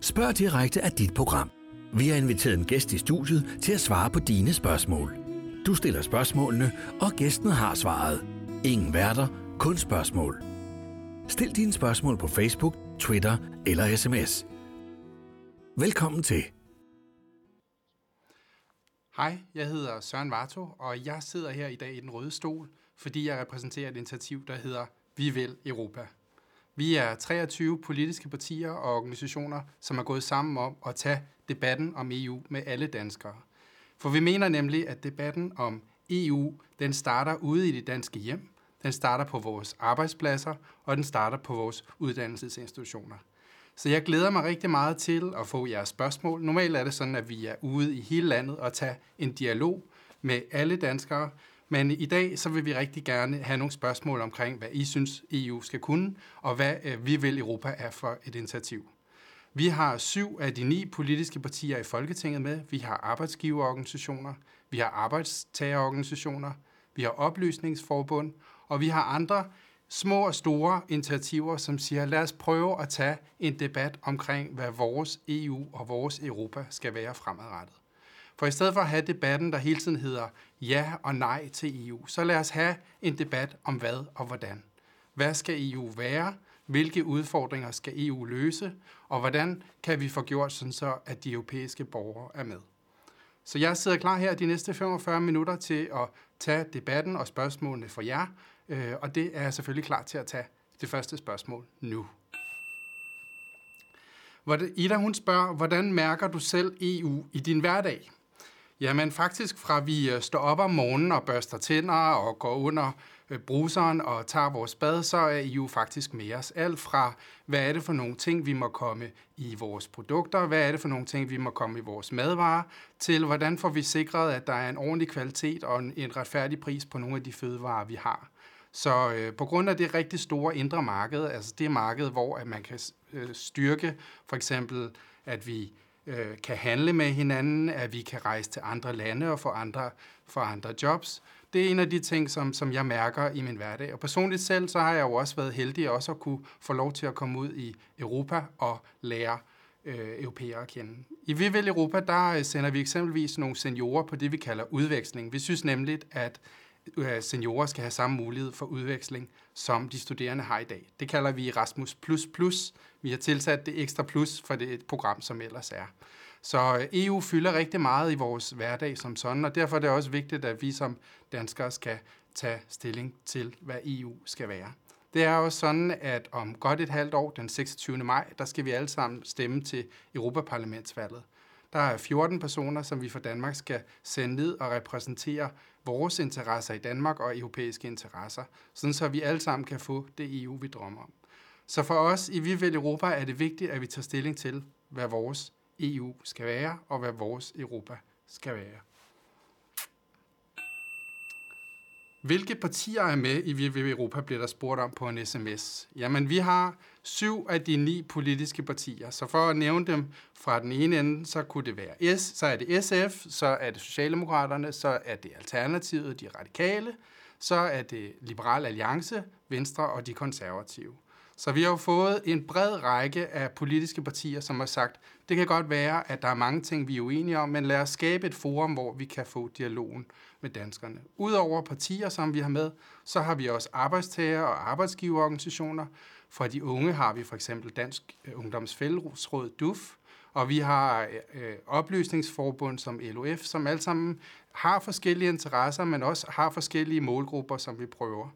Spørg direkte af dit program. Vi har inviteret en gæst i studiet til at svare på dine spørgsmål. Du stiller spørgsmålene, og gæsten har svaret. Ingen værter, kun spørgsmål. Stil dine spørgsmål på Facebook, Twitter eller sms. Velkommen til. Hej, jeg hedder Søren Varto, og jeg sidder her i dag i den røde stol, fordi jeg repræsenterer et initiativ, der hedder Vi vil Europa. Vi er 23 politiske partier og organisationer, som er gået sammen om at tage debatten om EU med alle danskere. For vi mener nemlig, at debatten om EU, den starter ude i det danske hjem, den starter på vores arbejdspladser, og den starter på vores uddannelsesinstitutioner. Så jeg glæder mig rigtig meget til at få jeres spørgsmål. Normalt er det sådan, at vi er ude i hele landet og tage en dialog med alle danskere, men i dag så vil vi rigtig gerne have nogle spørgsmål omkring, hvad I synes EU skal kunne, og hvad øh, vi vil Europa er for et initiativ. Vi har syv af de ni politiske partier i Folketinget med. Vi har arbejdsgiverorganisationer, vi har arbejdstagerorganisationer, vi har oplysningsforbund, og vi har andre små og store initiativer, som siger, lad os prøve at tage en debat omkring, hvad vores EU og vores Europa skal være fremadrettet. For i stedet for at have debatten, der hele tiden hedder ja og nej til EU, så lad os have en debat om hvad og hvordan. Hvad skal EU være? Hvilke udfordringer skal EU løse? Og hvordan kan vi få gjort sådan så, at de europæiske borgere er med? Så jeg sidder klar her de næste 45 minutter til at tage debatten og spørgsmålene for jer, øh, og det er jeg selvfølgelig klar til at tage det første spørgsmål nu. Ida hun spørger, hvordan mærker du selv EU i din hverdag? Jamen faktisk fra vi øh, står op om morgenen og børster tænder og går under øh, bruseren og tager vores bad, så er I jo faktisk med os. Alt fra, hvad er det for nogle ting, vi må komme i vores produkter, hvad er det for nogle ting, vi må komme i vores madvarer, til hvordan får vi sikret, at der er en ordentlig kvalitet og en, en retfærdig pris på nogle af de fødevarer, vi har. Så øh, på grund af det rigtig store indre marked, altså det marked, hvor at man kan øh, styrke for eksempel, at vi øh, kan handle med hinanden, at vi kan rejse til andre lande og få andre, få andre jobs. Det er en af de ting, som, som jeg mærker i min hverdag. Og personligt selv, så har jeg jo også været heldig også at kunne få lov til at komme ud i Europa og lære øh, europæere at kende. I Vivel Europa, der øh, sender vi eksempelvis nogle seniorer på det, vi kalder udveksling. Vi synes nemlig, at Øh, seniorer skal have samme mulighed for udveksling, som de studerende har i dag. Det kalder vi Erasmus++. Vi har tilsat det ekstra plus for det program, som ellers er. Så øh, EU fylder rigtig meget i vores hverdag som sådan, og derfor er det også vigtigt, at vi som danskere skal tage stilling til, hvad EU skal være. Det er også sådan, at om godt et halvt år, den 26. maj, der skal vi alle sammen stemme til Europaparlamentsvalget. Der er 14 personer, som vi fra Danmark skal sende ned og repræsentere vores interesser i Danmark og europæiske interesser, sådan så vi alle sammen kan få det EU, vi drømmer om. Så for os i Vi vil Europa er det vigtigt, at vi tager stilling til, hvad vores EU skal være, og hvad vores Europa skal være. Hvilke partier er med i VVV Europa, bliver der spurgt om på en sms. Jamen, vi har syv af de ni politiske partier, så for at nævne dem fra den ene ende, så kunne det være S, så er det SF, så er det Socialdemokraterne, så er det Alternativet, de radikale, så er det Liberal Alliance, Venstre og de konservative. Så vi har jo fået en bred række af politiske partier, som har sagt, det kan godt være, at der er mange ting, vi er uenige om, men lad os skabe et forum, hvor vi kan få dialogen med danskerne. Udover partier, som vi har med, så har vi også arbejdstager- og arbejdsgiverorganisationer. For de unge har vi for eksempel Dansk øh, Ungdomsfællesråd, DUF, og vi har øh, oplysningsforbund som LOF, som alle sammen har forskellige interesser, men også har forskellige målgrupper, som vi prøver.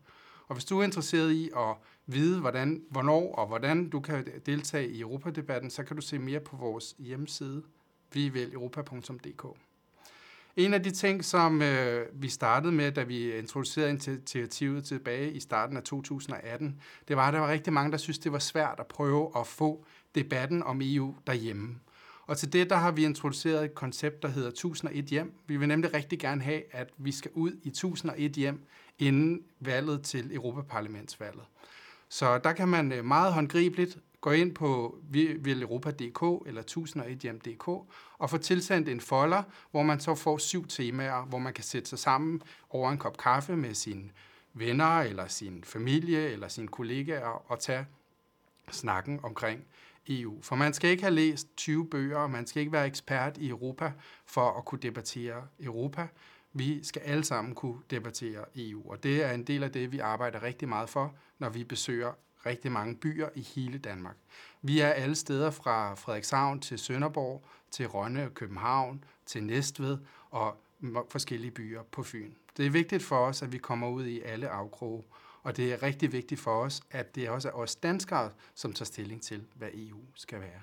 Og hvis du er interesseret i at vide, hvordan, hvornår og hvordan du kan deltage i Europadebatten, så kan du se mere på vores hjemmeside, viveleuropa.dk. En af de ting, som øh, vi startede med, da vi introducerede initiativet tilbage i starten af 2018, det var, at der var rigtig mange, der synes, det var svært at prøve at få debatten om EU derhjemme. Og til det, der har vi introduceret et koncept, der hedder 1001 hjem. Vi vil nemlig rigtig gerne have, at vi skal ud i 1001 hjem inden valget til Europaparlamentsvalget. Så der kan man øh, meget håndgribeligt gå ind på vileuropa.dk eller 1001hjem.dk og få tilsendt en folder, hvor man så får syv temaer, hvor man kan sætte sig sammen over en kop kaffe med sine venner eller sin familie eller sine kollegaer og tage snakken omkring EU. For man skal ikke have læst 20 bøger, og man skal ikke være ekspert i Europa for at kunne debattere Europa. Vi skal alle sammen kunne debattere EU, og det er en del af det, vi arbejder rigtig meget for, når vi besøger rigtig mange byer i hele Danmark. Vi er alle steder fra Frederikshavn til Sønderborg, til Rønne og København, til Næstved og forskellige byer på Fyn. Det er vigtigt for os, at vi kommer ud i alle afkroge, og det er rigtig vigtigt for os, at det også er os danskere, som tager stilling til, hvad EU skal være.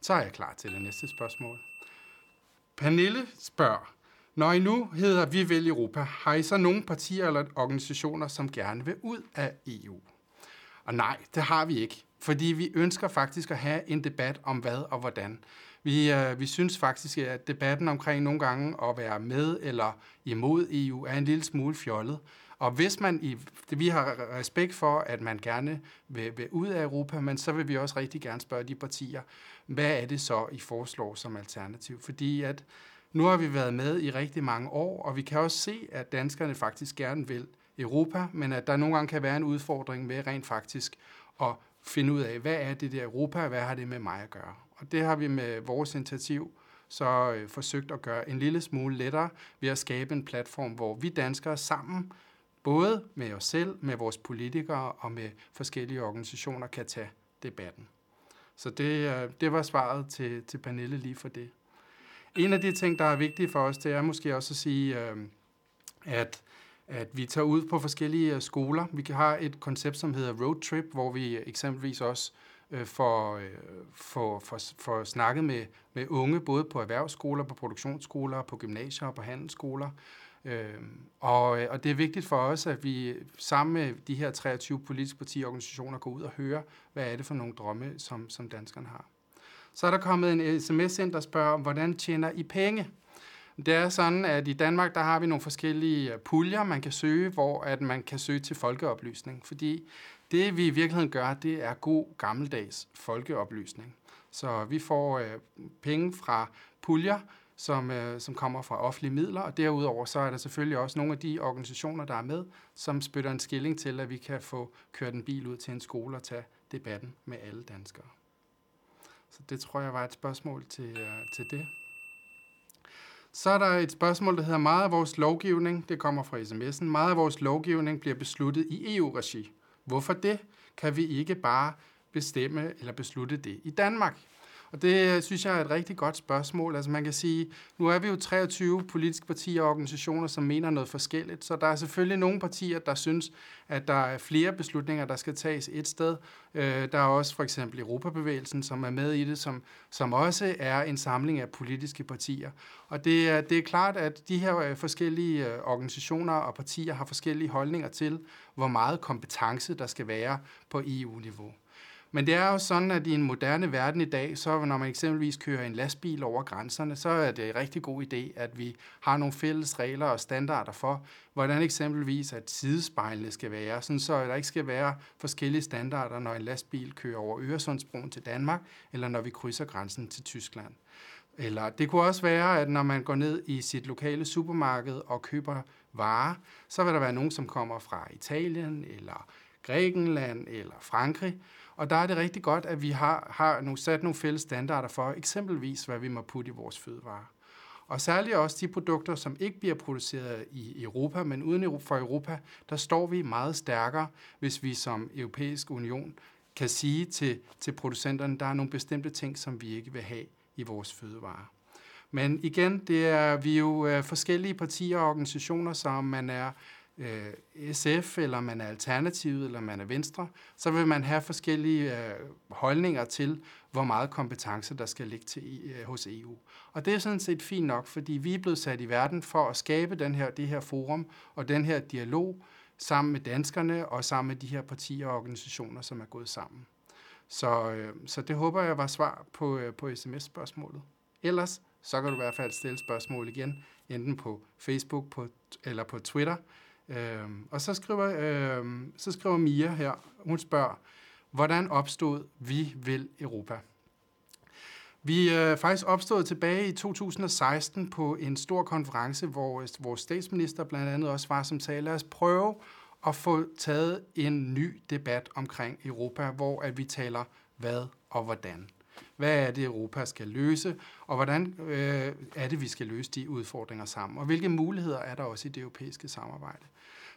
Så er jeg klar til det næste spørgsmål. Pernille spørger, når I nu hedder Vi vil Europa, har I så nogle partier eller organisationer, som gerne vil ud af EU? Og nej, det har vi ikke, fordi vi ønsker faktisk at have en debat om hvad og hvordan. Vi, øh, vi synes faktisk, at debatten omkring nogle gange at være med eller imod EU er en lille smule fjollet. Og hvis man i, vi har respekt for, at man gerne vil, vil ud af Europa, men så vil vi også rigtig gerne spørge de partier, hvad er det så, I foreslår som alternativ? Fordi at nu har vi været med i rigtig mange år, og vi kan også se, at danskerne faktisk gerne vil Europa, men at der nogle gange kan være en udfordring med rent faktisk at finde ud af, hvad er det der Europa, og hvad har det med mig at gøre? Og det har vi med vores initiativ så øh, forsøgt at gøre en lille smule lettere ved at skabe en platform, hvor vi danskere sammen, både med os selv, med vores politikere og med forskellige organisationer, kan tage debatten. Så det, øh, det var svaret til, til Pernille lige for det. En af de ting, der er vigtige for os, det er måske også at sige, øh, at at vi tager ud på forskellige øh, skoler. Vi har et koncept, som hedder Road Trip, hvor vi øh, eksempelvis også øh, får, øh, får, får, får snakket med, med unge, både på erhvervsskoler, på produktionsskoler, på gymnasier og på handelsskoler. Øh, og, øh, og det er vigtigt for os, at vi sammen med de her 23 politiske partiorganisationer går ud og hører, hvad er det for nogle drømme, som, som danskerne har. Så er der kommet en sms ind, der spørger, hvordan tjener I penge? Det er sådan, at i Danmark, der har vi nogle forskellige øh, puljer, man kan søge, hvor at man kan søge til folkeoplysning. Fordi det, vi i virkeligheden gør, det er god gammeldags folkeoplysning. Så vi får øh, penge fra puljer, som, øh, som kommer fra offentlige midler, og derudover så er der selvfølgelig også nogle af de organisationer, der er med, som spytter en skilling til, at vi kan få kørt en bil ud til en skole og tage debatten med alle danskere. Så det tror jeg var et spørgsmål til, øh, til det. Så er der et spørgsmål, der hedder, meget af vores lovgivning, det kommer fra sms'en, meget af vores lovgivning bliver besluttet i EU-regi. Hvorfor det? Kan vi ikke bare bestemme eller beslutte det i Danmark? Og det synes jeg er et rigtig godt spørgsmål. Altså man kan sige, nu er vi jo 23 politiske partier og organisationer, som mener noget forskelligt, så der er selvfølgelig nogle partier, der synes, at der er flere beslutninger, der skal tages et sted. Øh, der er også for eksempel Europabevægelsen, som er med i det, som, som også er en samling af politiske partier. Og det er, det er klart, at de her øh, forskellige øh, organisationer og partier har forskellige holdninger til, hvor meget kompetence der skal være på EU-niveau. Men det er jo sådan, at i en moderne verden i dag, så når man eksempelvis kører en lastbil over grænserne, så er det en rigtig god idé, at vi har nogle fælles regler og standarder for, hvordan eksempelvis at sidespejlene skal være, sådan så der ikke skal være forskellige standarder, når en lastbil kører over Øresundsbroen til Danmark, eller når vi krydser grænsen til Tyskland. Eller det kunne også være, at når man går ned i sit lokale supermarked og køber varer, så vil der være nogen, som kommer fra Italien, eller Grækenland, eller Frankrig, og der er det rigtig godt, at vi har, har nu sat nogle fælles standarder for, eksempelvis hvad vi må putte i vores fødevarer. Og særligt også de produkter, som ikke bliver produceret i Europa, men uden for Europa, der står vi meget stærkere, hvis vi som europæisk union kan sige til, til producenterne, der er nogle bestemte ting, som vi ikke vil have i vores fødevarer. Men igen, det er vi er jo øh, forskellige partier og organisationer, som man er øh, SF, eller man er Alternativet, eller man er Venstre, så vil man have forskellige øh, holdninger til, hvor meget kompetence der skal ligge til, øh, hos EU. Og det er sådan set fint nok, fordi vi er blevet sat i verden for at skabe den her, det her forum og den her dialog sammen med danskerne og sammen med de her partier og organisationer, som er gået sammen. Så, øh, så det håber jeg var svar på, øh, på sms-spørgsmålet. Ellers så kan du i hvert fald stille spørgsmål igen, enten på Facebook på, eller på Twitter. Øhm, og så skriver, øhm, så skriver Mia her, hun spørger, hvordan opstod Vi vil Europa? Vi er faktisk opstået tilbage i 2016 på en stor konference, hvor øh, vores statsminister blandt andet også var som taler. Lad os prøve at få taget en ny debat omkring Europa, hvor at vi taler hvad og hvordan. Hvad er det, Europa skal løse, og hvordan øh, er det, vi skal løse de udfordringer sammen, og hvilke muligheder er der også i det europæiske samarbejde.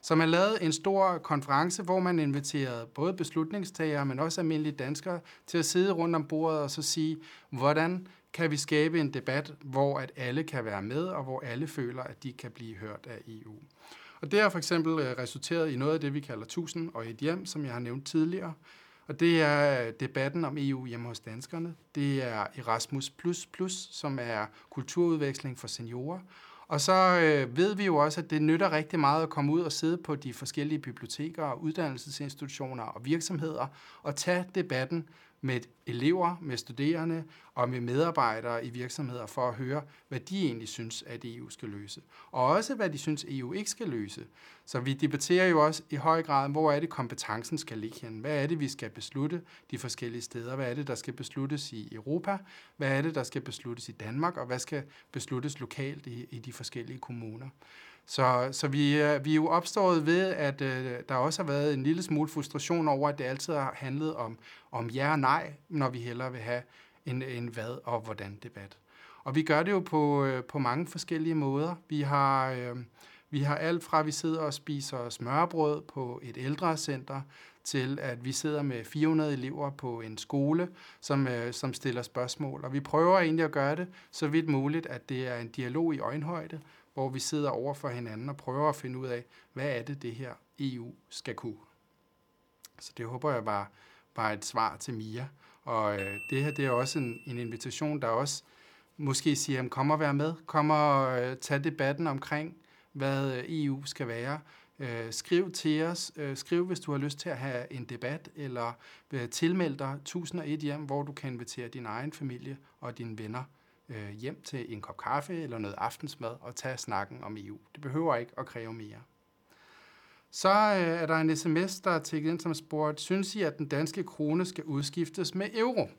Så man lavede en stor konference, hvor man inviterede både beslutningstagere, men også almindelige danskere til at sidde rundt om bordet og så sige, hvordan kan vi skabe en debat, hvor at alle kan være med, og hvor alle føler, at de kan blive hørt af EU. Og det har for eksempel øh, resulteret i noget af det, vi kalder 1000 og et hjem, som jeg har nævnt tidligere. Og det er debatten om EU hjemme hos danskerne. Det er Erasmus++, som er kulturudveksling for seniorer. Og så øh, ved vi jo også, at det nytter rigtig meget at komme ud og sidde på de forskellige biblioteker, uddannelsesinstitutioner og virksomheder og tage debatten med elever, med studerende og med medarbejdere i virksomheder for at høre, hvad de egentlig synes, at EU skal løse. Og også, hvad de synes, EU ikke skal løse. Så vi debatterer jo også i høj grad, hvor er det, kompetencen skal ligge hen. Hvad er det, vi skal beslutte de forskellige steder? Hvad er det, der skal besluttes i Europa? Hvad er det, der skal besluttes i Danmark? Og hvad skal besluttes lokalt i, i de forskellige kommuner? Så, så vi, øh, vi er jo opstået ved, at øh, der også har været en lille smule frustration over, at det altid har handlet om, om ja og nej, når vi hellere vil have en, en hvad og hvordan debat. Og vi gør det jo på, øh, på mange forskellige måder. Vi har, øh, vi har alt fra, at vi sidder og spiser smørbrød på et ældrecenter, til at vi sidder med 400 elever på en skole, som, øh, som stiller spørgsmål. Og vi prøver egentlig at gøre det så vidt muligt, at det er en dialog i øjenhøjde, hvor vi sidder over for hinanden og prøver at finde ud af, hvad er det, det her EU skal kunne. Så det håber jeg var, var et svar til Mia. Og øh, det her det er også en, en invitation, der også måske siger, kom og vær med, kom og øh, tage debatten omkring, hvad øh, EU skal være. Øh, skriv til os, øh, skriv hvis du har lyst til at have en debat, eller øh, tilmeld dig 1001 hjem, hvor du kan invitere din egen familie og dine venner øh, hjem til en kop kaffe eller noget aftensmad og tage snakken om EU. Det behøver ikke at kræve mere. Så øh, er der en sms, der er tækket ind som spurgt, synes I, at den danske krone skal udskiftes med euro?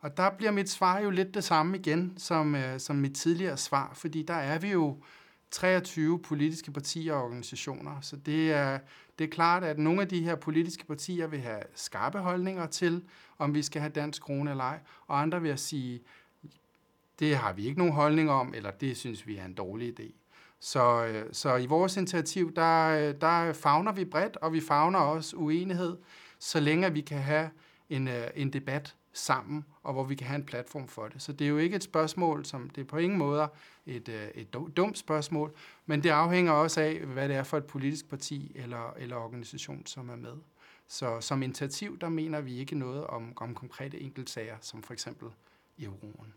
Og der bliver mit svar jo lidt det samme igen som, øh, som mit tidligere svar, fordi der er vi jo 23 politiske partier og organisationer. Så det er, det er klart, at nogle af de her politiske partier vil have skarpe holdninger til, om vi skal have dansk krone eller ej, og andre vil sige, det har vi ikke nogen holdning om, eller det synes vi er en dårlig idé. Så, øh, så i vores initiativ, der, øh, der fagner vi bredt, og vi fagner også uenighed, så længe vi kan have en, øh, en debat sammen, og hvor vi kan have en platform for det. Så det er jo ikke et spørgsmål, som det er på ingen måde et, et dumt spørgsmål, men det afhænger også af, hvad det er for et politisk parti eller, eller organisation, som er med. Så som initiativ, der mener vi ikke noget om, om konkrete enkeltsager, som for eksempel euroen.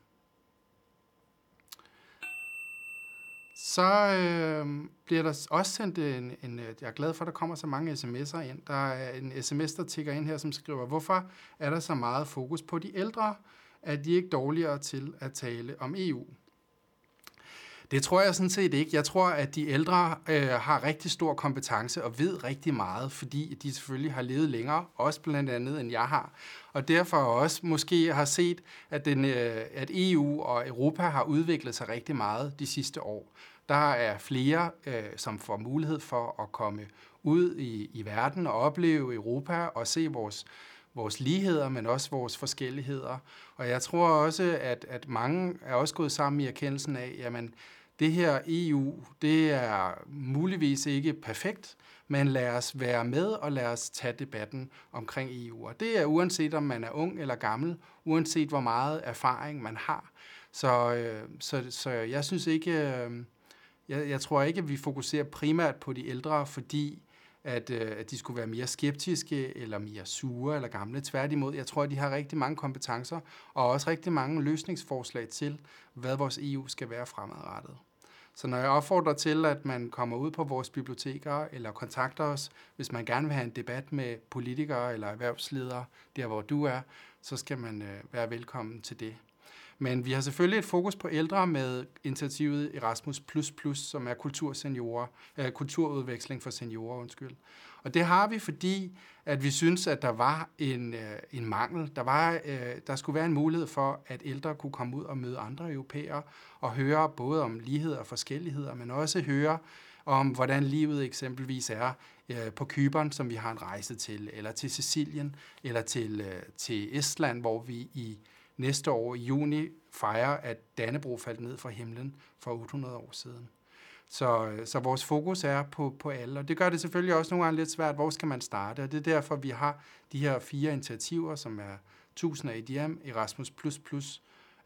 Så øh, bliver der også sendt en, en, øh, jeg er glad for, at der kommer så mange sms'er ind. Der er en sms, der tigger ind her, som skriver, hvorfor er der så meget fokus på de ældre? Er de ikke dårligere til at tale om EU? Det tror jeg sådan set ikke. Jeg tror, at de ældre øh, har rigtig stor kompetence og ved rigtig meget, fordi de selvfølgelig har levet længere, også blandt andet end jeg har. Og derfor også måske har set, at, den, øh, at EU og Europa har udviklet sig rigtig meget de sidste år. Der er flere, øh, som får mulighed for at komme ud i, i verden og opleve Europa og se vores, vores ligheder, men også vores forskelligheder. Og jeg tror også, at, at mange er også gået sammen i erkendelsen af, jamen, det her EU, det er muligvis ikke perfekt, men lad os være med og lad os tage debatten omkring EU. Og det er uanset om man er ung eller gammel, uanset hvor meget erfaring man har. Så, øh, så, så jeg synes ikke, øh, jeg, jeg tror ikke, at vi fokuserer primært på de ældre, fordi at, øh, at de skulle være mere skeptiske eller mere sure eller gamle. Tværtimod, jeg tror, at de har rigtig mange kompetencer og også rigtig mange løsningsforslag til, hvad vores EU skal være fremadrettet. Så når jeg opfordrer til, at man kommer ud på vores biblioteker eller kontakter os, hvis man gerne vil have en debat med politikere eller erhvervsledere, der hvor du er, så skal man øh, være velkommen til det. Men vi har selvfølgelig et fokus på ældre med initiativet Erasmus++, som er kulturseniorer, øh, kulturudveksling for seniorer, undskyld. Og det har vi, fordi at vi synes, at der var en, øh, en mangel. Der, var, øh, der skulle være en mulighed for, at ældre kunne komme ud og møde andre europæere og høre både om ligheder og forskelligheder, men også høre om, hvordan livet eksempelvis er øh, på Kyberen, som vi har en rejse til, eller til Sicilien, eller til, øh, til Estland, hvor vi i næste år i juni fejrer, at Dannebro faldt ned fra himlen for 800 år siden. Så, så vores fokus er på, på alle, og det gør det selvfølgelig også nogle gange lidt svært, hvor skal man starte, og det er derfor, vi har de her fire initiativer, som er 1000 ADM, Erasmus++,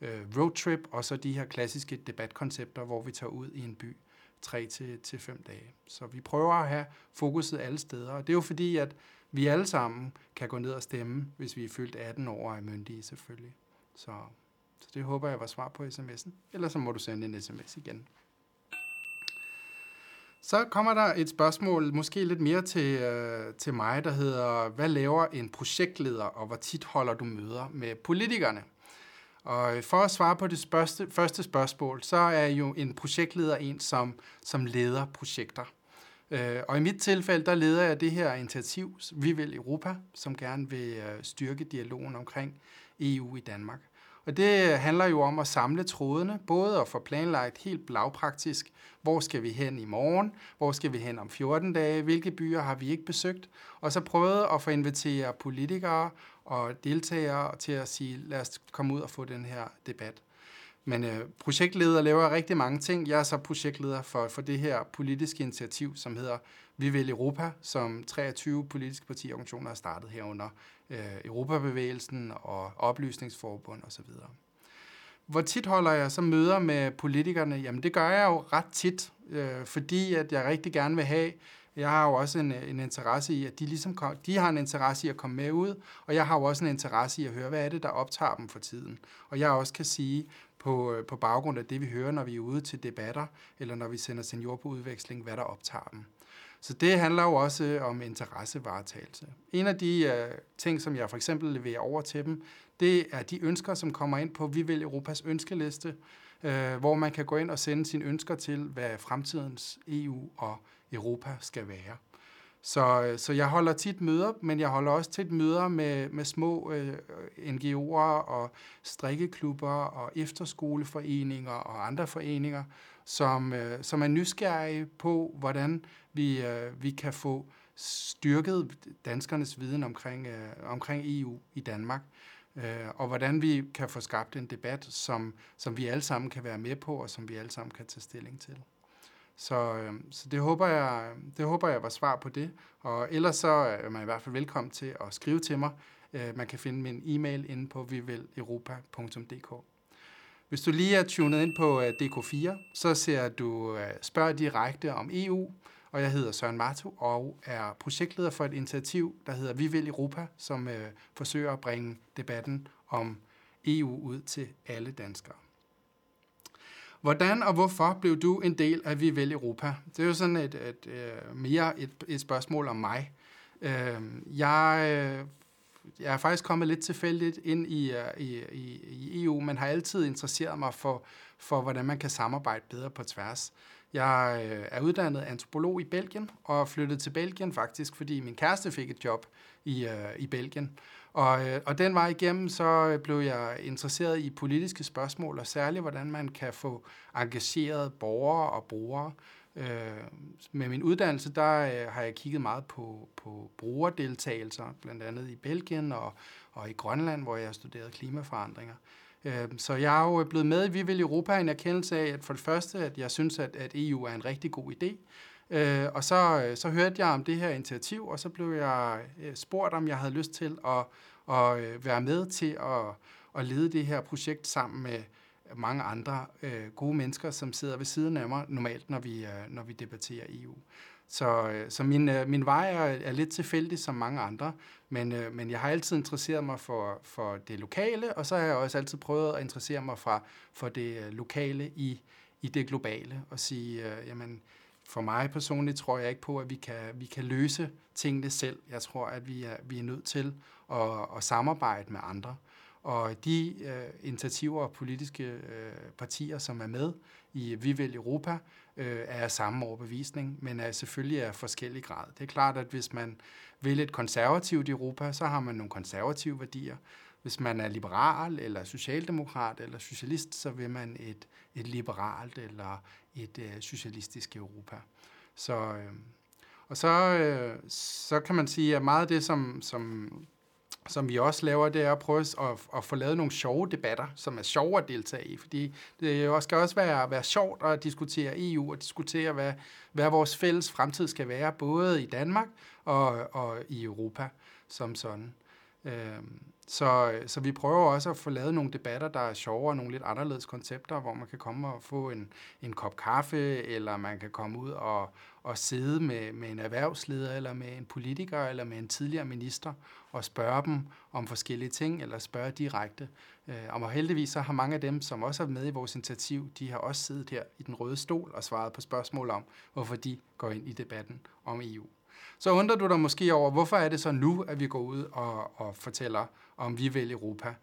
øh, roadtrip, og så de her klassiske debatkoncepter, hvor vi tager ud i en by 3 til, til 5 dage. Så vi prøver at have fokuset alle steder, og det er jo fordi, at vi alle sammen kan gå ned og stemme, hvis vi er fyldt 18 år og er myndige selvfølgelig. Så, så det håber jeg var svar på sms'en. Ellers så må du sende en sms igen. Så kommer der et spørgsmål, måske lidt mere til, øh, til mig, der hedder, hvad laver en projektleder, og hvor tit holder du møder med politikerne? Og for at svare på det spørgste, første spørgsmål, så er jo en projektleder en, som, som leder projekter. Øh, og i mit tilfælde, der leder jeg det her initiativ, Vi vil Europa, som gerne vil øh, styrke dialogen omkring EU i Danmark. Og det handler jo om at samle trådene, både at få planlagt helt lavpraktisk, hvor skal vi hen i morgen, hvor skal vi hen om 14 dage, hvilke byer har vi ikke besøgt, og så prøve at få inviteret politikere og deltagere til at sige, lad os komme ud og få den her debat. Men øh, projektleder laver rigtig mange ting. Jeg er så projektleder for, for det her politiske initiativ, som hedder Vi vil Europa, som 23 politiske partiorganisationer har startet herunder øh, Europabevægelsen og Oplysningsforbund osv. Hvor tit holder jeg så møder med politikerne? Jamen det gør jeg jo ret tit, øh, fordi at jeg rigtig gerne vil have, jeg har jo også en, en interesse i, at de, ligesom kom, de har en interesse i at komme med ud, og jeg har jo også en interesse i at høre, hvad er det, der optager dem for tiden. Og jeg også kan sige, på, øh, på baggrund af det, vi hører, når vi er ude til debatter, eller når vi sender senior på udveksling, hvad der optager dem. Så det handler jo også øh, om interessevaretagelse. En af de uh, ting, som jeg for eksempel leverer over til dem, det er de ønsker, som kommer ind på Vi vil Europas ønskeliste, uh, hvor man kan gå ind og sende sine ønsker til, hvad fremtidens EU og Europa skal være. Så, øh, så jeg holder tit møder, men jeg holder også tit møder med, med små øh, NGO'er og strikkeklubber og efterskoleforeninger og andre foreninger, som, øh, som er nysgerrige på, hvordan vi, øh, vi kan få styrket danskernes viden omkring, øh, omkring EU i Danmark, øh, og hvordan vi kan få skabt en debat, som, som vi alle sammen kan være med på, og som vi alle sammen kan tage stilling til. Så, øh, så det, håber jeg, det håber jeg var svar på det. Og ellers så er man i hvert fald velkommen til at skrive til mig. Øh, man kan finde min e-mail inde på viveleuropa.dk. Hvis du lige er tunet ind på øh, DK4, så ser du øh, spørg direkte om EU, og jeg hedder Søren Marto og er projektleder for et initiativ, der hedder Vi vil Europa, som øh, forsøger at bringe debatten om EU ud til alle danskere. Hvordan og hvorfor blev du en del af Vi vil Europa? Det er jo sådan et, et, et mere et, et spørgsmål om mig. Øhm, øh, jeg, jeg er faktisk kommet lidt tilfældigt ind i, øh, i, i EU, men har altid interesseret mig for, for, hvordan man kan samarbejde bedre på tværs. Jeg øh, er uddannet antropolog i Belgien og flyttet til Belgien faktisk, fordi min kæreste fik et job i, øh, i Belgien. Og, øh, og den vej igennem, så blev jeg interesseret i politiske spørgsmål, og særligt, hvordan man kan få engageret borgere og brugere. Øh, med min uddannelse, der øh, har jeg kigget meget på, på brugerdeltagelser, blandt andet i Belgien og, og i Grønland, hvor jeg har studeret klimaforandringer. Øh, så jeg er jo blevet med i Vi vil Europa en erkendelse af, at for det første, at jeg synes, at, at EU er en rigtig god idé, Øh, og så, øh, så hørte jeg om det her initiativ, og så blev jeg øh, spurgt, om jeg havde lyst til at, at øh, være med til at, at lede det her projekt sammen med mange andre gode mennesker, som sidder ved siden af mig normalt, når vi, når vi debatterer EU. Så, øh, så min, øh, min vej er, er lidt tilfældig som mange andre, men, øh, men jeg har altid interesseret mig for, for det lokale, og så har jeg også altid prøvet at interessere mig fra, for det lokale i, i det globale, og sige, øh, jamen, for mig personligt tror jeg ikke på, at vi kan, vi kan løse tingene selv. Jeg tror, at vi er, vi er nødt til at, at samarbejde med andre. Og de øh, initiativer og politiske øh, partier, som er med i Vi vil Europa, øh, er af samme overbevisning, men er selvfølgelig af forskellig grad. Det er klart, at hvis man vil et konservativt Europa, så har man nogle konservative værdier. Hvis man er liberal, eller socialdemokrat, eller socialist, så vil man et, et liberalt eller et øh, socialistisk Europa. Så, øh, Og så, øh, så kan man sige, at meget af det, som, som, som vi også laver, det er at prøve at, at få lavet nogle sjove debatter, som er sjove at deltage i. Fordi det skal også være, være sjovt at diskutere EU og diskutere, hvad, hvad vores fælles fremtid skal være, både i Danmark og, og i Europa som sådan. Øhm, så, så vi prøver også at få lavet nogle debatter, der er sjovere, og nogle lidt anderledes koncepter, hvor man kan komme og få en, en kop kaffe, eller man kan komme ud og, og sidde med, med en erhvervsleder, eller med en politiker, eller med en tidligere minister, og spørge dem om forskellige ting, eller spørge direkte. Øh, og heldigvis så har mange af dem, som også er med i vores initiativ, de har også siddet her i den røde stol og svaret på spørgsmål om, hvorfor de går ind i debatten om EU. Så undrer du dig måske over, hvorfor er det så nu, at vi går ud og, og fortæller, om vi vil Europa.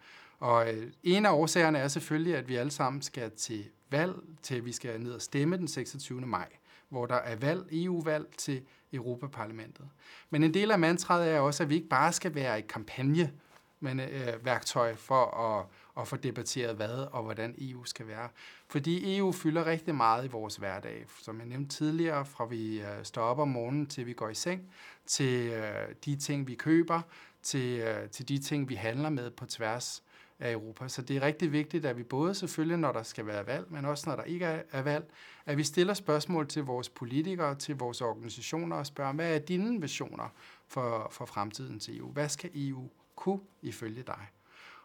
Og øh, en af årsagerne er selvfølgelig, at vi alle sammen skal til valg, til vi skal ned og stemme den 26. maj, hvor der er valg, EU-valg til Europaparlamentet. Men en del af mantraet er også, at vi ikke bare skal være et kampagne, men øh, værktøj for at, at få debatteret hvad og hvordan EU skal være. Fordi EU fylder rigtig meget i vores hverdag. Som jeg nævnte tidligere, fra vi øh, står op om morgenen til vi går i seng, til øh, de ting, vi køber, til, øh, til de ting, vi handler med på tværs af Europa. Så det er rigtig vigtigt, at vi både selvfølgelig, når der skal være valg, men også når der ikke er valg, at vi stiller spørgsmål til vores politikere, til vores organisationer og spørger, hvad er dine visioner for, for fremtiden til EU? Hvad skal EU kunne ifølge dig?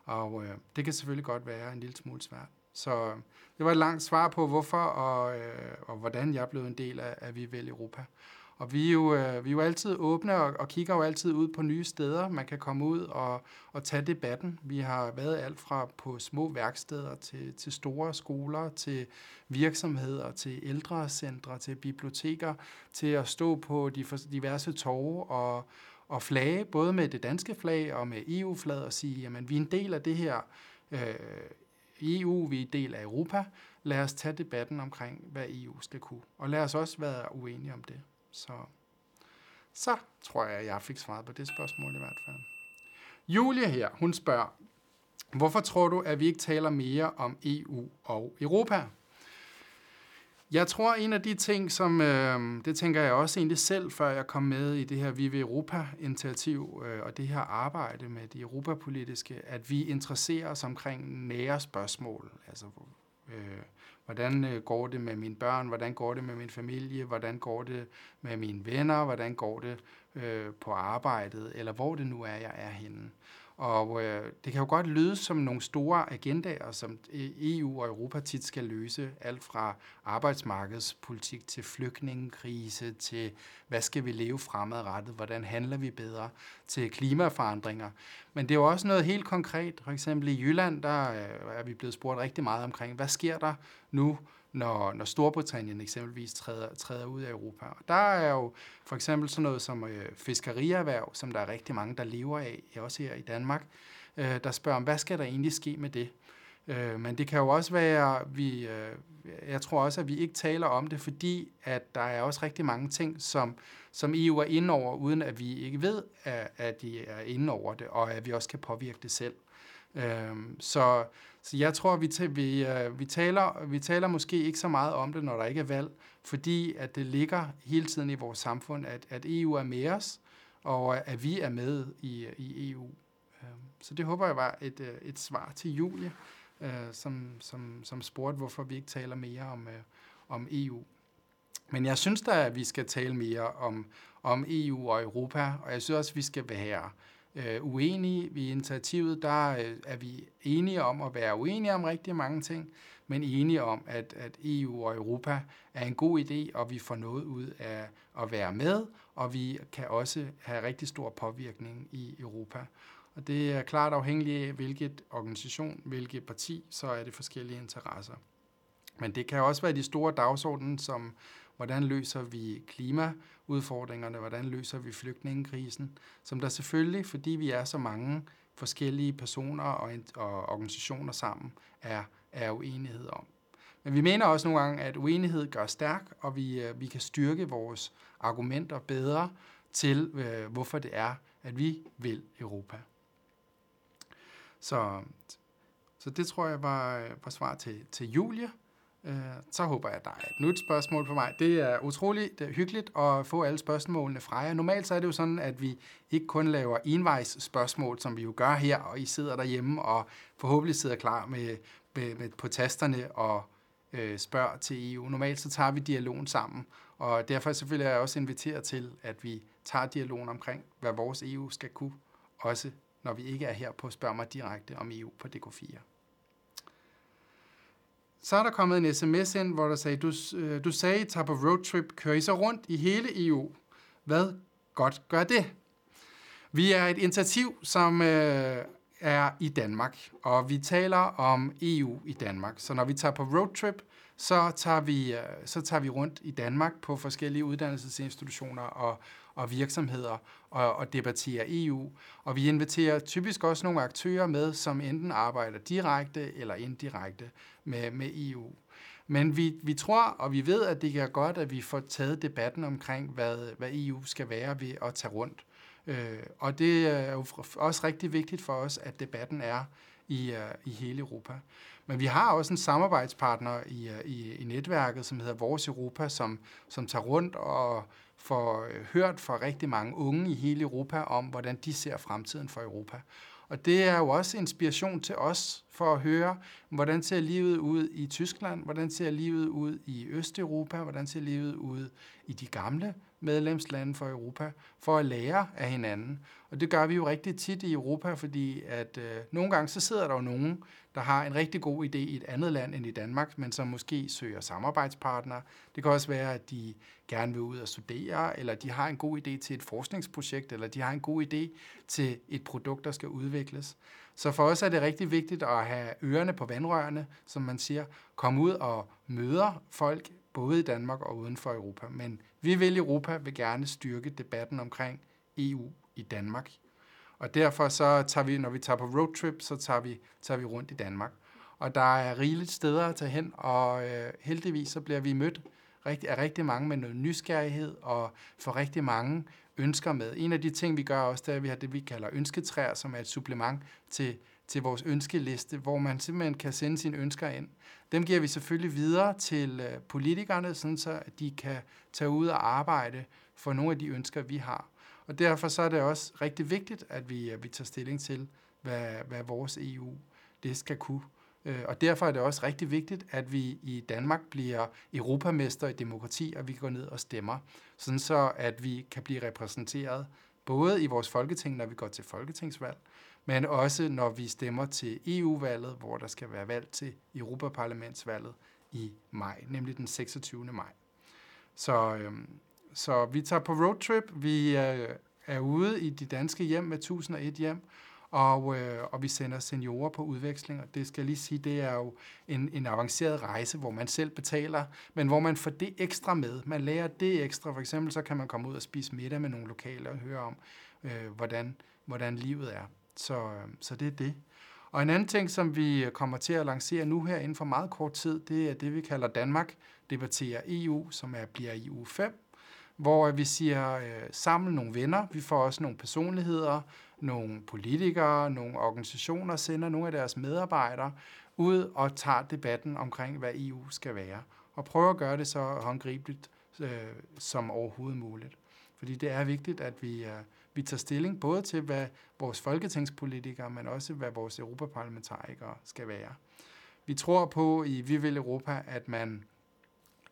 Og øh, det kan selvfølgelig godt være en lille smule svært. Så øh, det var et langt svar på, hvorfor og, øh, og hvordan jeg blev en del af, af Vi Vel Europa. Og vi er jo, øh, vi er jo altid åbne og, og kigger jo altid ud på nye steder. Man kan komme ud og, og tage debatten. Vi har været alt fra på små værksteder til, til store skoler, til virksomheder, til ældrecentre, til biblioteker, til at stå på de diverse torve og, og flage, både med det danske flag og med EU-flaget, og sige, jamen vi er en del af det her øh, EU, vi er en del af Europa. Lad os tage debatten omkring, hvad EU skal kunne. Og lad os også være uenige om det. Så, så tror jeg, jeg fik svaret på det spørgsmål i hvert fald. Julie her, hun spørger, hvorfor tror du, at vi ikke taler mere om EU og Europa? Jeg tror, en af de ting, som, øh, det tænker jeg også egentlig selv, før jeg kom med i det her Vive Europa-initiativ øh, og det her arbejde med de europapolitiske, at vi interesserer os omkring nære spørgsmål. Altså, øh, Hvordan øh, går det med mine børn? Hvordan går det med min familie? Hvordan går det med mine venner? Hvordan går det øh, på arbejdet? Eller hvor det nu er, jeg er henne. Og øh, det kan jo godt lyde som nogle store agendaer, som EU og Europa tit skal løse. Alt fra arbejdsmarkedspolitik til flygtningekrise, til hvad skal vi leve fremadrettet, hvordan handler vi bedre, til klimaforandringer. Men det er jo også noget helt konkret. For eksempel i Jylland, der øh, er vi blevet spurgt rigtig meget omkring, hvad sker der nu, når, når Storbritannien eksempelvis træder, træder ud af Europa. Og der er jo for eksempel sådan noget som øh, fiskerierhverv, som der er rigtig mange, der lever af, også her i Danmark, øh, der spørger om, hvad skal der egentlig ske med det? Øh, men det kan jo også være, vi, øh, jeg tror også, at vi ikke taler om det, fordi at der er også rigtig mange ting, som, som EU er inde over, uden at vi ikke ved, at, at de er inde over det, og at vi også kan påvirke det selv. Øh, så så jeg tror, vi, vi, øh, vi, taler, vi taler måske ikke så meget om det, når der ikke er valg, fordi at det ligger hele tiden i vores samfund, at, at EU er med os, og at vi er med i, i EU. Øhm, så det håber jeg var et, øh, et svar til Julie, øh, som, som, som spurgte, hvorfor vi ikke taler mere om, om EU. Men jeg synes da, at vi skal tale mere om, om EU og Europa, og jeg synes også, at vi skal være øh, uenige i initiativet. Der øh, er vi enige om at være uenige om rigtig mange ting, men enige om, at, at EU og Europa er en god idé, og vi får noget ud af at være med, og vi kan også have rigtig stor påvirkning i Europa. Og det er klart afhængigt af, hvilket organisation, hvilket parti, så er det forskellige interesser. Men det kan også være de store dagsordenen, som hvordan løser vi klimaudfordringerne, hvordan løser vi flygtningekrisen, som der selvfølgelig, fordi vi er så mange forskellige personer og, og organisationer sammen, er, er uenighed om. Men vi mener også nogle gange, at uenighed gør stærk, og vi, øh, vi kan styrke vores argumenter bedre til, øh, hvorfor det er, at vi vil Europa. Så, så det tror jeg var, øh, var svar til, til Julie. Øh, så håber jeg, at der er et nyt spørgsmål på mig. Det er utroligt det er hyggeligt at få alle spørgsmålene fra jer. Normalt så er det jo sådan, at vi ikke kun laver envejs spørgsmål, som vi jo gør her, og I sidder derhjemme og forhåbentlig sidder klar med, med, med på tasterne og øh, spørger til EU. Normalt så tager vi dialogen sammen, og derfor selvfølgelig er jeg også inviteret til, at vi tager dialogen omkring, hvad vores EU skal kunne, også når vi ikke er her på Spørg mig direkte om EU på DK4. Så er der kommet en sms ind, hvor der sagde, du, øh, du sagde, I tager på roadtrip, kører I så rundt i hele EU. Hvad godt gør det? Vi er et initiativ, som øh, er i Danmark, og vi taler om EU i Danmark. Så når vi tager på roadtrip, så tager vi, øh, så tager vi rundt i Danmark på forskellige uddannelsesinstitutioner og, og virksomheder og, og debatterer EU. Og vi inviterer typisk også nogle aktører med, som enten arbejder direkte eller indirekte med, med EU. Men vi, vi tror, og vi ved, at det er godt, at vi får taget debatten omkring, hvad, hvad EU skal være ved at tage rundt. Øh, og det er jo også rigtig vigtigt for os, at debatten er i, øh, i hele Europa. Men vi har også en samarbejdspartner i, øh, i, i netværket, som hedder Vores Europa, som, som tager rundt og får øh, hørt fra rigtig mange unge i hele Europa om, hvordan de ser fremtiden for Europa. Og det er jo også inspiration til os for at høre, hvordan ser livet ud i Tyskland, hvordan ser livet ud i Østeuropa, hvordan ser livet ud i de gamle medlemslande for Europa, for at lære af hinanden. Og det gør vi jo rigtig tit i Europa, fordi at øh, nogle gange så sidder der jo nogen, der har en rigtig god idé i et andet land end i Danmark, men som måske søger samarbejdspartnere. Det kan også være, at de gerne vil ud og studere, eller de har en god idé til et forskningsprojekt, eller de har en god idé til et produkt, der skal udvikles. Så for os er det rigtig vigtigt at have ørerne på vandrørene, som man siger, komme ud og møde folk, både i Danmark og uden for Europa. Men vi vil i Europa vil gerne styrke debatten omkring EU i Danmark. Og derfor så tager vi, når vi tager på roadtrip, så tager vi, tager vi rundt i Danmark. Og der er rigeligt steder at tage hen, og øh, heldigvis så bliver vi mødt rigtig, af rigtig mange med noget nysgerrighed og får rigtig mange ønsker med. En af de ting, vi gør også, det er, at vi har det, vi kalder ønsketræer, som er et supplement til, til vores ønskeliste, hvor man simpelthen kan sende sine ønsker ind. Dem giver vi selvfølgelig videre til øh, politikerne, sådan så de kan tage ud og arbejde for nogle af de ønsker, vi har. Og derfor så er det også rigtig vigtigt, at vi, at vi tager stilling til, hvad, hvad vores EU det skal kunne. Øh, og derfor er det også rigtig vigtigt, at vi i Danmark bliver europamester i demokrati, og vi går ned og stemmer, sådan så at vi kan blive repræsenteret både i vores folketing, når vi går til folketingsvalg, men også når vi stemmer til EU-valget, hvor der skal være valg til Europaparlamentsvalget i maj, nemlig den 26. maj. Så, øhm, så vi tager på roadtrip, vi øh, er ude i de danske hjem med 1001 hjem, og, øh, og vi sender seniorer på udveksling, og det skal jeg lige sige, det er jo en, en avanceret rejse, hvor man selv betaler, men hvor man får det ekstra med. Man lærer det ekstra, for eksempel så kan man komme ud og spise middag med nogle lokale og høre om, øh, hvordan, hvordan livet er. Så, øh, så det er det. Og en anden ting, som vi kommer til at lancere nu her inden for meget kort tid, det er det, vi kalder Danmark debatterer EU, som er, bliver EU 5 hvor vi siger, øh, samle nogle venner, vi får også nogle personligheder, nogle politikere, nogle organisationer, sender nogle af deres medarbejdere ud og tager debatten omkring, hvad EU skal være, og prøver at gøre det så håndgribeligt øh, som overhovedet muligt. Fordi det er vigtigt, at vi, øh, vi tager stilling både til, hvad vores folketingspolitikere, men også hvad vores europaparlamentarikere skal være. Vi tror på i Vi vil Europa, at man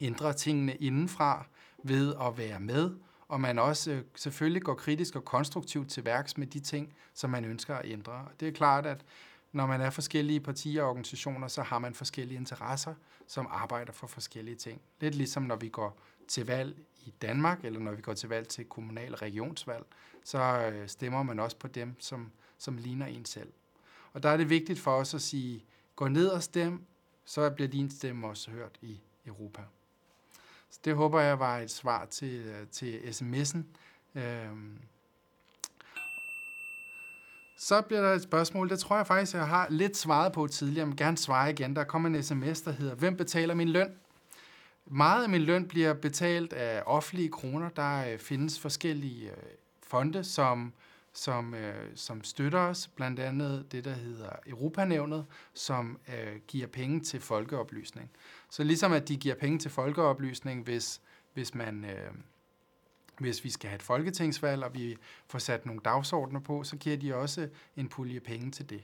ændrer tingene indenfra ved at være med, og man også øh, selvfølgelig går kritisk og konstruktivt til værks med de ting, som man ønsker at ændre. Det er klart, at når man er forskellige partier og organisationer, så har man forskellige interesser, som arbejder for forskellige ting. Lidt ligesom når vi går til valg i Danmark, eller når vi går til valg til kommunal- og regionsvalg, så øh, stemmer man også på dem, som, som ligner en selv. Og der er det vigtigt for os at sige, gå ned og stem, så bliver din stemme også hørt i Europa. Så det håber jeg var et svar til, øh, til sms'en. Øhm. Så bliver der et spørgsmål, det tror jeg faktisk, jeg har lidt svaret på tidligere, men gerne svare igen. Der kommer en sms, der hedder, hvem betaler min løn? Meget af min løn bliver betalt af offentlige kroner. Der øh, findes forskellige øh, fonde, som, som, øh, som støtter os, blandt andet det, der hedder Europanævnet, som øh, giver penge til folkeoplysning. Så ligesom at de giver penge til folkeoplysning, hvis, hvis man... Øh, hvis vi skal have et folketingsvalg, og vi får sat nogle dagsordner på, så giver de også en pulje penge til det.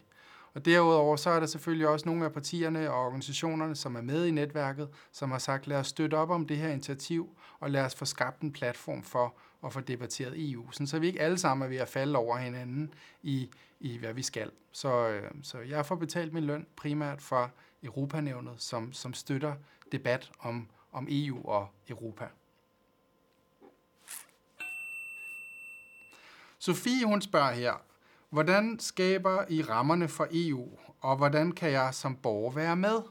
Og derudover så er der selvfølgelig også nogle af partierne og organisationerne, som er med i netværket, som har sagt, lad os støtte op om det her initiativ, og lad os få skabt en platform for at få debatteret EU, sådan så vi ikke alle sammen er ved at falde over hinanden i, i hvad vi skal. Så, øh, så jeg får betalt min løn primært fra Europanævnet, som, som støtter debat om, om EU og Europa. Sofie, hun spørger her, hvordan skaber I rammerne for EU, og hvordan kan jeg som borger være med?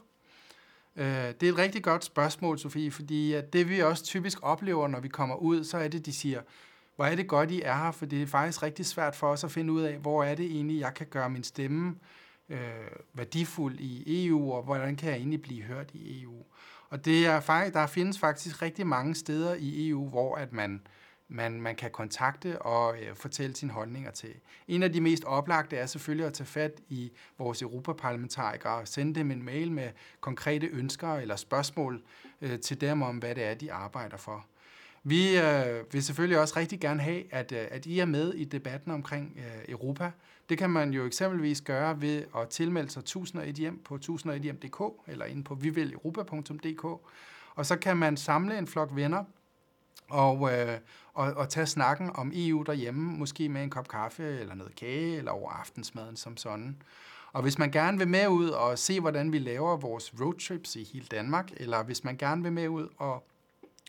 Øh, det er et rigtig godt spørgsmål, Sofie, fordi det vi også typisk oplever, når vi kommer ud, så er det, de siger, hvor er det godt, I er her, for det er faktisk rigtig svært for os at finde ud af, hvor er det egentlig, jeg kan gøre min stemme øh, værdifuld i EU, og hvordan kan jeg egentlig blive hørt i EU. Og det er faktisk, der findes faktisk rigtig mange steder i EU, hvor at man øh, man, man kan kontakte og øh, fortælle sine holdninger til. En af de mest oplagte er selvfølgelig at tage fat i vores europaparlamentarikere og sende dem en mail med konkrete ønsker eller spørgsmål øh, til dem om, hvad det er, de arbejder for. Vi øh, vil selvfølgelig også rigtig gerne have, at, øh, at I er med i debatten omkring øh, Europa. Det kan man jo eksempelvis gøre ved at tilmelde sig 1001 hjem på 1001hjem.dk eller inde på vivileuropa.dk. Og så kan man samle en flok venner, og, øh, og, og tage snakken om EU derhjemme, måske med en kop kaffe eller noget kage, eller over aftensmaden som sådan. Og hvis man gerne vil med ud og se, hvordan vi laver vores roadtrips i hele Danmark, eller hvis man gerne vil med ud og,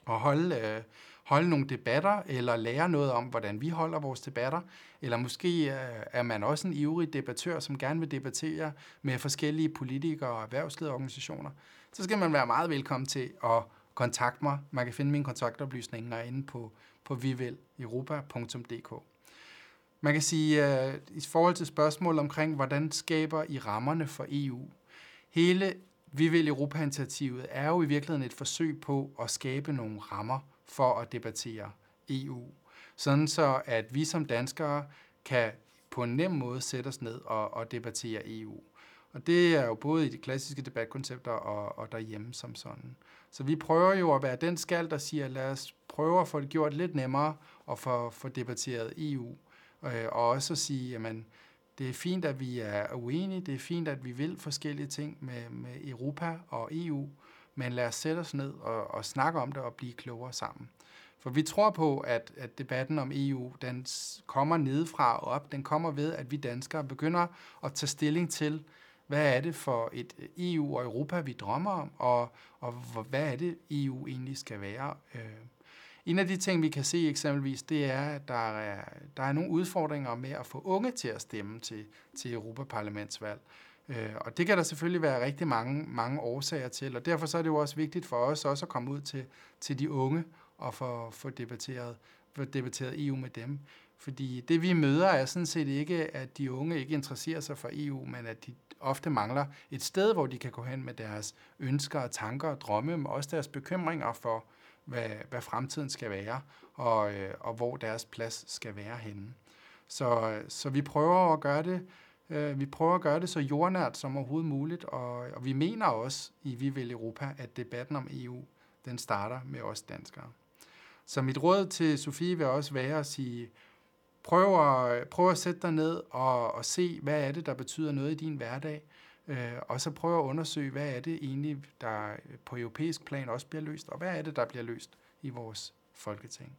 og holde, øh, holde nogle debatter, eller lære noget om, hvordan vi holder vores debatter, eller måske øh, er man også en ivrig debattør, som gerne vil debattere med forskellige politikere og erhvervslederorganisationer, så skal man være meget velkommen til at kontakt mig. Man kan finde mine kontaktoplysninger inde på, på viveleuropa.dk. Man kan sige, at uh, i forhold til spørgsmål omkring, hvordan skaber I rammerne for EU, hele Vi vil Europa-initiativet er jo i virkeligheden et forsøg på at skabe nogle rammer for at debattere EU. Sådan så, at vi som danskere kan på en nem måde sætte os ned og, og debattere EU. Og det er jo både i de klassiske debatkoncepter og, og derhjemme som sådan. Så vi prøver jo at være den skal, der siger, lad os prøve at få det gjort lidt nemmere og få, få debatteret EU. Øh, og også at sige, jamen, det er fint, at vi er uenige, det er fint, at vi vil forskellige ting med, med Europa og EU, men lad os sætte os ned og, og snakke om det og blive klogere sammen. For vi tror på, at, at debatten om EU, den kommer nedefra og op. Den kommer ved, at vi danskere begynder at tage stilling til, hvad er det for et øh, EU og Europa, vi drømmer om, og, og hvad er det, EU egentlig skal være? Øh, en af de ting, vi kan se eksempelvis, det er, at der er, der er nogle udfordringer med at få unge til at stemme til, til Europaparlamentsvalg. Øh, og det kan der selvfølgelig være rigtig mange, mange årsager til, og derfor så er det jo også vigtigt for os også at komme ud til, til de unge og få, få, debatteret, få debatteret EU med dem. Fordi det vi møder er sådan set ikke, at de unge ikke interesserer sig for EU, men at de ofte mangler et sted, hvor de kan gå hen med deres ønsker og tanker og drømme, men også deres bekymringer for, hvad, hvad fremtiden skal være, og, øh, og hvor deres plads skal være henne. Så, så vi prøver at gøre det, øh, vi prøver at gøre det så jordnært som overhovedet muligt, og, og vi mener også i Vi vil Europa, at debatten om EU, den starter med os danskere. Så mit råd til Sofie vil også være at sige, prøv at, prøv at sætte dig ned og, og se, hvad er det, der betyder noget i din hverdag, øh, og så prøv at undersøge, hvad er det egentlig, der på europæisk plan også bliver løst, og hvad er det, der bliver løst i vores folketing.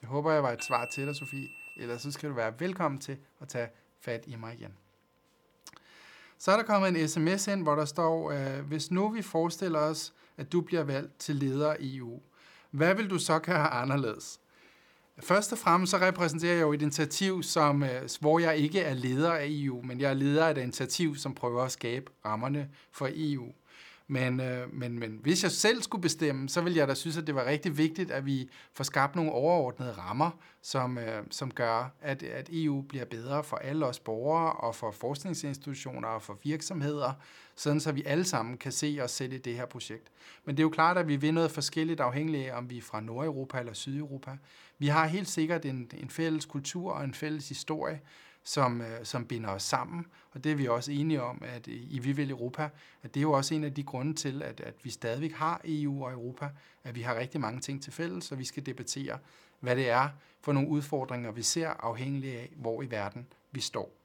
Det håber jeg var et svar til dig, Sofie. Ellers så skal du være velkommen til at tage fat i mig igen. Så er der kommet en sms ind, hvor der står, øh, hvis nu vi forestiller os, at du bliver valgt til leder i EU, hvad vil du så gøre anderledes? Først og fremmest så repræsenterer jeg jo et initiativ, som, øh, hvor jeg ikke er leder af EU, men jeg er leder af et initiativ, som prøver at skabe rammerne for EU. Men, øh, men, men hvis jeg selv skulle bestemme, så ville jeg da synes, at det var rigtig vigtigt, at vi får skabt nogle overordnede rammer, som, øh, som gør, at, at EU bliver bedre for alle os borgere og for forskningsinstitutioner og for virksomheder, sådan så vi alle sammen kan se os selv i det her projekt. Men det er jo klart, at vi vil noget forskelligt afhængigt af, om vi er fra Nordeuropa eller Sydeuropa. Vi har helt sikkert en, en fælles kultur og en fælles historie, som, øh, som binder os sammen. Og det er vi også enige om, at øh, i Vi vil Europa, at det er jo også en af de grunde til, at, at vi stadigvæk har EU og Europa, at vi har rigtig mange ting til fælles, og vi skal debattere, hvad det er for nogle udfordringer, vi ser afhængig af, hvor i verden vi står.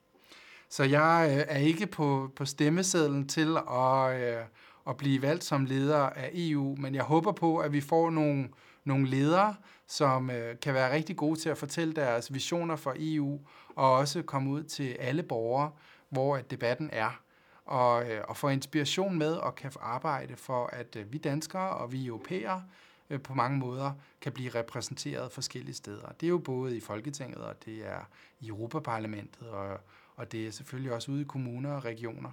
Så jeg øh, er ikke på, på stemmesedlen til at, øh, at blive valgt som leder af EU, men jeg håber på, at vi får nogle, nogle ledere, som øh, kan være rigtig gode til at fortælle deres visioner for EU, og også komme ud til alle borgere, hvor at debatten er, og, øh, og få inspiration med og kan arbejde for, at øh, vi danskere og vi europæere øh, på mange måder kan blive repræsenteret forskellige steder. Det er jo både i Folketinget, og det er i Europaparlamentet, og, og det er selvfølgelig også ude i kommuner og regioner.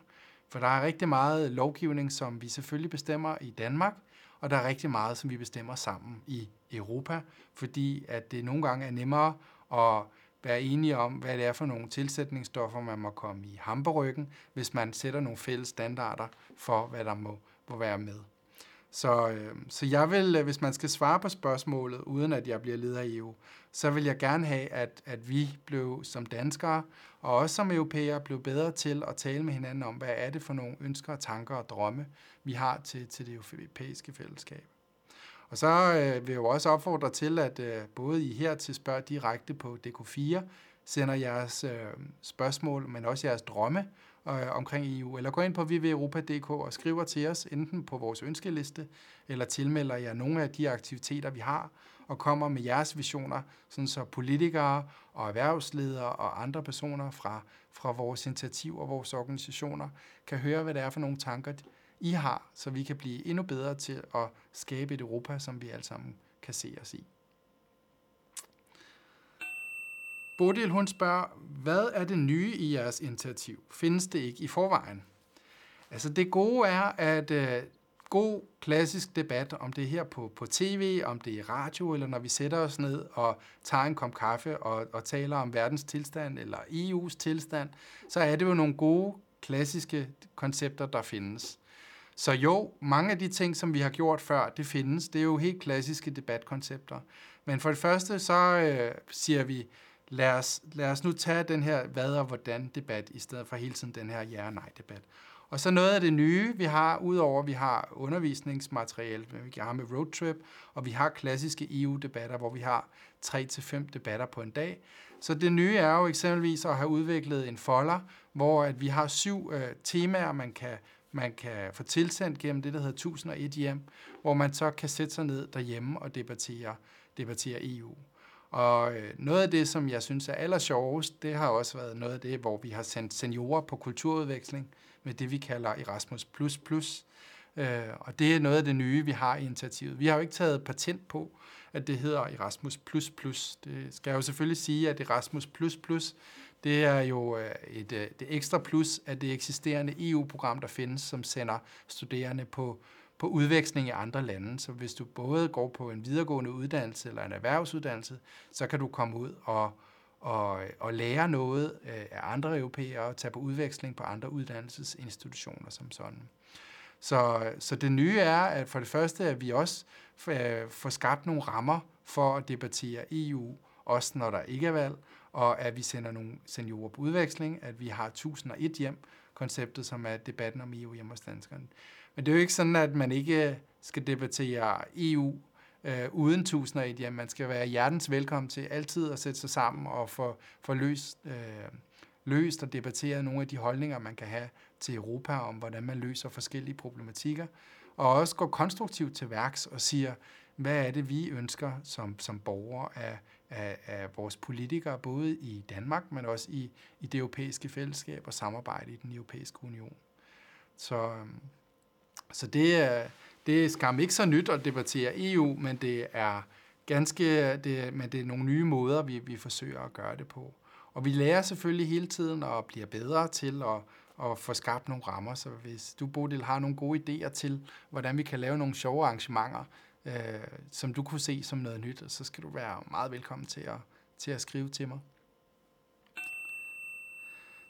For der er rigtig meget lovgivning, som vi selvfølgelig bestemmer i Danmark, og der er rigtig meget, som vi bestemmer sammen i Europa, fordi at det nogle gange er nemmere at være enige om, hvad det er for nogle tilsætningsstoffer, man må komme i hamperryggen, hvis man sætter nogle fælles standarder for, hvad der må, må være med. Så, øh, så jeg vil, øh, hvis man skal svare på spørgsmålet, uden at jeg bliver leder af EU, så vil jeg gerne have, at, at vi blev som danskere, og også som europæere, blev bedre til at tale med hinanden om, hvad er det for nogle ønsker, tanker og drømme, vi har til, til det europæiske fællesskab. Og så øh, vil jeg jo også opfordre til, at øh, både I her til spørg direkte på DK4, sender jeres øh, spørgsmål, men også jeres drømme øh, omkring EU, eller gå ind på vveuropa.dk og skriver til os, enten på vores ønskeliste, eller tilmelder jer nogle af de aktiviteter, vi har, og kommer med jeres visioner, sådan så politikere og erhvervsledere og andre personer fra, fra vores initiativ og vores organisationer kan høre, hvad det er for nogle tanker, i har, så vi kan blive endnu bedre til at skabe et Europa, som vi alle sammen kan se os i. Bodil, hun spørger, hvad er det nye i jeres initiativ? Findes det ikke i forvejen? Altså det gode er, at øh, god klassisk debat, om det er her på, på tv, om det er i radio, eller når vi sætter os ned og tager en kop kaffe og, og taler om verdens tilstand eller EU's tilstand, så er det jo nogle gode klassiske koncepter, der findes. Så jo, mange af de ting, som vi har gjort før, det findes. Det er jo helt klassiske debatkoncepter. Men for det første, så øh, siger vi, lad os, lad os nu tage den her hvad og hvordan debat, i stedet for hele tiden den her ja og nej debat. Og så noget af det nye, vi har, udover at vi har undervisningsmateriale, vi har med roadtrip, og vi har klassiske EU-debatter, hvor vi har 3-5 debatter på en dag. Så det nye er jo eksempelvis at have udviklet en folder, hvor at vi har syv øh, temaer, man kan, man kan få tilsendt gennem det, der hedder 1001 hjem, hvor man så kan sætte sig ned derhjemme og debattere, debattere EU. Og øh, noget af det, som jeg synes er allersjovest, det har også været noget af det, hvor vi har sendt seniorer på kulturudveksling med det, vi kalder Erasmus++. Øh, og det er noget af det nye, vi har i initiativet. Vi har jo ikke taget patent på, at det hedder Erasmus++. Det skal jeg jo selvfølgelig sige, at Erasmus++, det er jo øh, et, øh, det ekstra plus af det eksisterende EU-program, der findes, som sender studerende på på udveksling i andre lande. Så hvis du både går på en videregående uddannelse eller en erhvervsuddannelse, så kan du komme ud og, og, og lære noget øh, af andre europæere og tage på udveksling på andre uddannelsesinstitutioner som sådan. Så, så det nye er, at for det første, at vi også får skabt nogle rammer for at debattere EU, også når der ikke er valg, og at vi sender nogle seniorer på udveksling, at vi har 1001 hjem, konceptet, som er debatten om EU hjemme hos danskerne. Men det er jo ikke sådan, at man ikke skal debattere EU øh, uden 1001 hjem. Man skal være hjertens velkommen til altid at sætte sig sammen og få, få løst, øh, løst og debattere nogle af de holdninger, man kan have til Europa om, hvordan man løser forskellige problematikker. Og også gå konstruktivt til værks og siger, hvad er det, vi ønsker som, som borgere af, af, af vores politikere, både i Danmark, men også i, i det europæiske fællesskab og samarbejde i den europæiske union. Så, øhm, så det er, det er skam ikke så nyt at debattere EU, men det er ganske, det, men det er nogle nye måder, vi, vi forsøger at gøre det på. Og vi lærer selvfølgelig hele tiden og bliver bedre til at, at få skabt nogle rammer. Så hvis du, Bodil, har nogle gode idéer til, hvordan vi kan lave nogle sjove arrangementer, øh, som du kunne se som noget nyt, så skal du være meget velkommen til at, til at skrive til mig.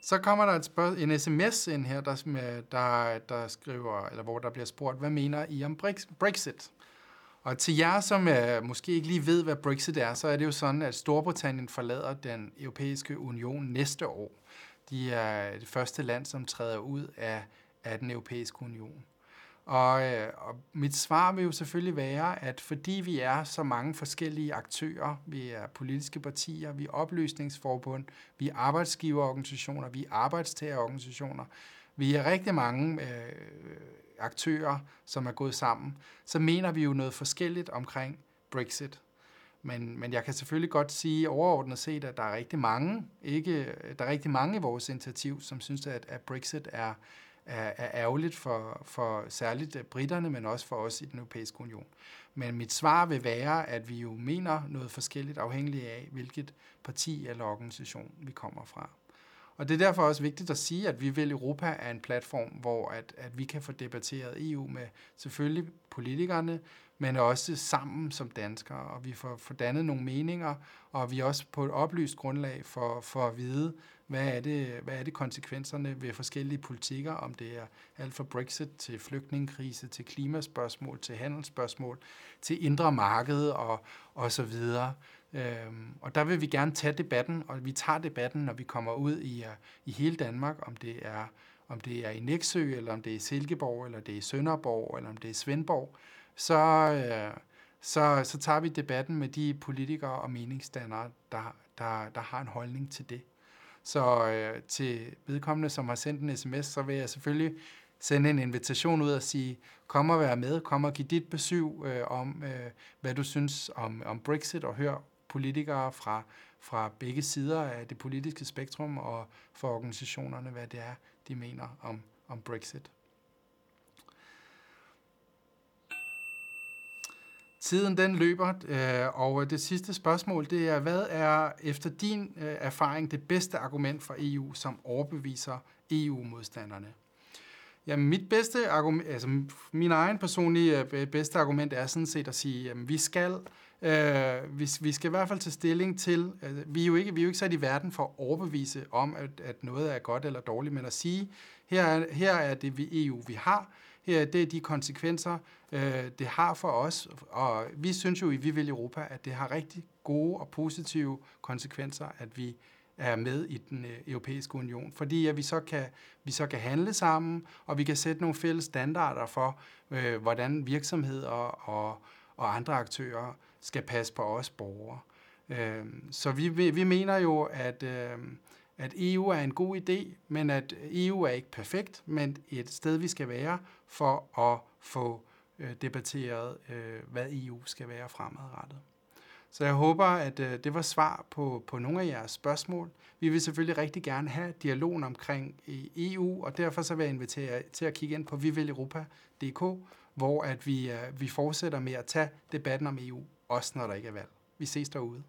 Så kommer der et spørg- en sms ind her, der, der, der skriver, eller hvor der bliver spurgt, hvad mener I om Brexit? Og til jer, som øh, måske ikke lige ved, hvad Brexit er, så er det jo sådan, at Storbritannien forlader den europæiske union næste år. De er det første land, som træder ud af, af den europæiske union. Og, øh, og mit svar vil jo selvfølgelig være, at fordi vi er så mange forskellige aktører, vi er politiske partier, vi er opløsningsforbund, vi er arbejdsgiverorganisationer, vi er arbejdstagerorganisationer, vi er rigtig mange øh, aktører, som er gået sammen, så mener vi jo noget forskelligt omkring Brexit. Men, men jeg kan selvfølgelig godt sige overordnet set, at der er rigtig mange, ikke, der er rigtig mange i vores initiativ, som synes, at, at Brexit er, er, er ærgerligt for, for særligt øh, britterne, men også for os i den europæiske union. Men mit svar vil være, at vi jo mener noget forskelligt afhængigt af, hvilket parti eller organisation vi kommer fra. Og det er derfor også vigtigt at sige, at vi vil Europa er en platform, hvor at, at vi kan få debatteret EU med selvfølgelig politikerne, men også sammen som danskere, og vi får, får dannet nogle meninger, og vi også på et oplyst grundlag for, for at vide, hvad er, det, hvad er det konsekvenserne ved forskellige politikker, om det er alt fra Brexit til flygtningekrise, til klimaspørgsmål, til handelsspørgsmål, til indre marked og, og så videre. Øhm, og der vil vi gerne tage debatten, og vi tager debatten, når vi kommer ud i, øh, i hele Danmark, om det er om det er i Næksø, eller om det er i Silkeborg, eller det er i Sønderborg, eller om det er i Svendborg, så, øh, så, så tager vi debatten med de politikere og meningsdannere, der, der, der har en holdning til det. Så øh, til vedkommende, som har sendt en sms, så vil jeg selvfølgelig sende en invitation ud og sige, kom og vær med, kom og giv dit besøg øh, om, øh, hvad du synes om, om Brexit, og hør politikere fra, fra begge sider af det politiske spektrum, og for organisationerne, hvad det er, de mener om, om Brexit. Tiden den løber, øh, og det sidste spørgsmål, det er, hvad er efter din øh, erfaring det bedste argument for EU, som overbeviser EU-modstanderne? Jamen, mit bedste argument, altså min egen personlige øh, bedste argument er sådan set at sige, at vi skal, øh, vi, vi skal i hvert fald tage stilling til, øh, vi, er jo ikke, vi er jo ikke sat i verden for at overbevise om, at, at noget er godt eller dårligt, men at sige, her er, her er det vi EU, vi har, her det er de konsekvenser, øh, det har for os. Og vi synes jo i Vi vil Europa, at det har rigtig gode og positive konsekvenser, at vi er med i den øh, europæiske union, fordi at vi så kan vi så kan handle sammen, og vi kan sætte nogle fælles standarder for, øh, hvordan virksomheder og, og andre aktører skal passe på os borgere. Øh, så vi, vi mener jo, at øh, at EU er en god idé, men at EU er ikke perfekt, men et sted, vi skal være for at få øh, debatteret, øh, hvad EU skal være fremadrettet. Så jeg håber, at øh, det var svar på, på nogle af jeres spørgsmål. Vi vil selvfølgelig rigtig gerne have dialogen omkring øh, EU, og derfor så vil jeg invitere jer til at kigge ind på vivileuropa.dk, hvor at vi, øh, vi fortsætter med at tage debatten om EU, også når der ikke er valg. Vi ses derude.